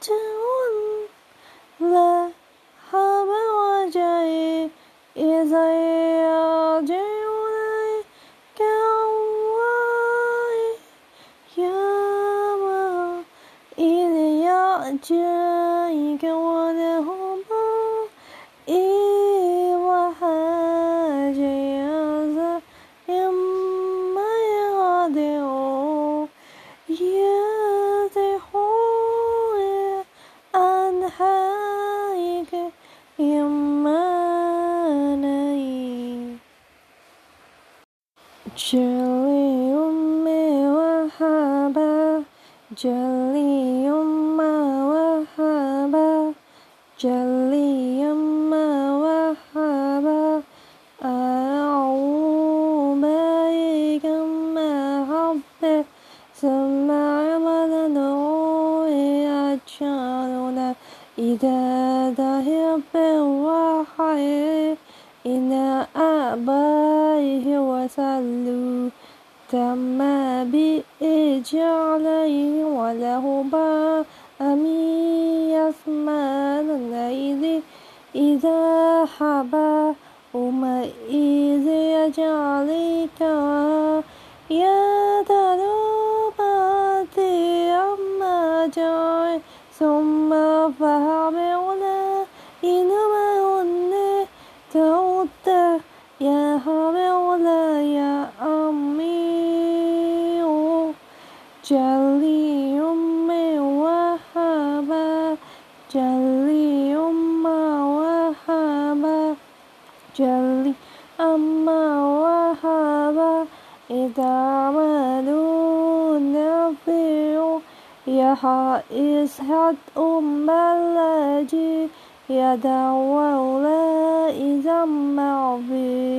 真无奈，好被我驾驭，一再要无奈，给爱，要我一定要将你给我的。这里有咩话哈巴，这里有咩话哈巴，这里有咩话哈巴，啊，我一个咩好办？怎么话能让我唱像呢？一旦他变坏，哈也一跟啊。آبائه وسلوا تم بإيج عليه وله ولهما أمي يسمى الليل إذا حبا الله مولاي أمي جلي أمي وهبا جلي أما وهبا جلي أما وهبا إذا عملوا نفيو يا حائز هات أم الذي يدعو لا إذا ما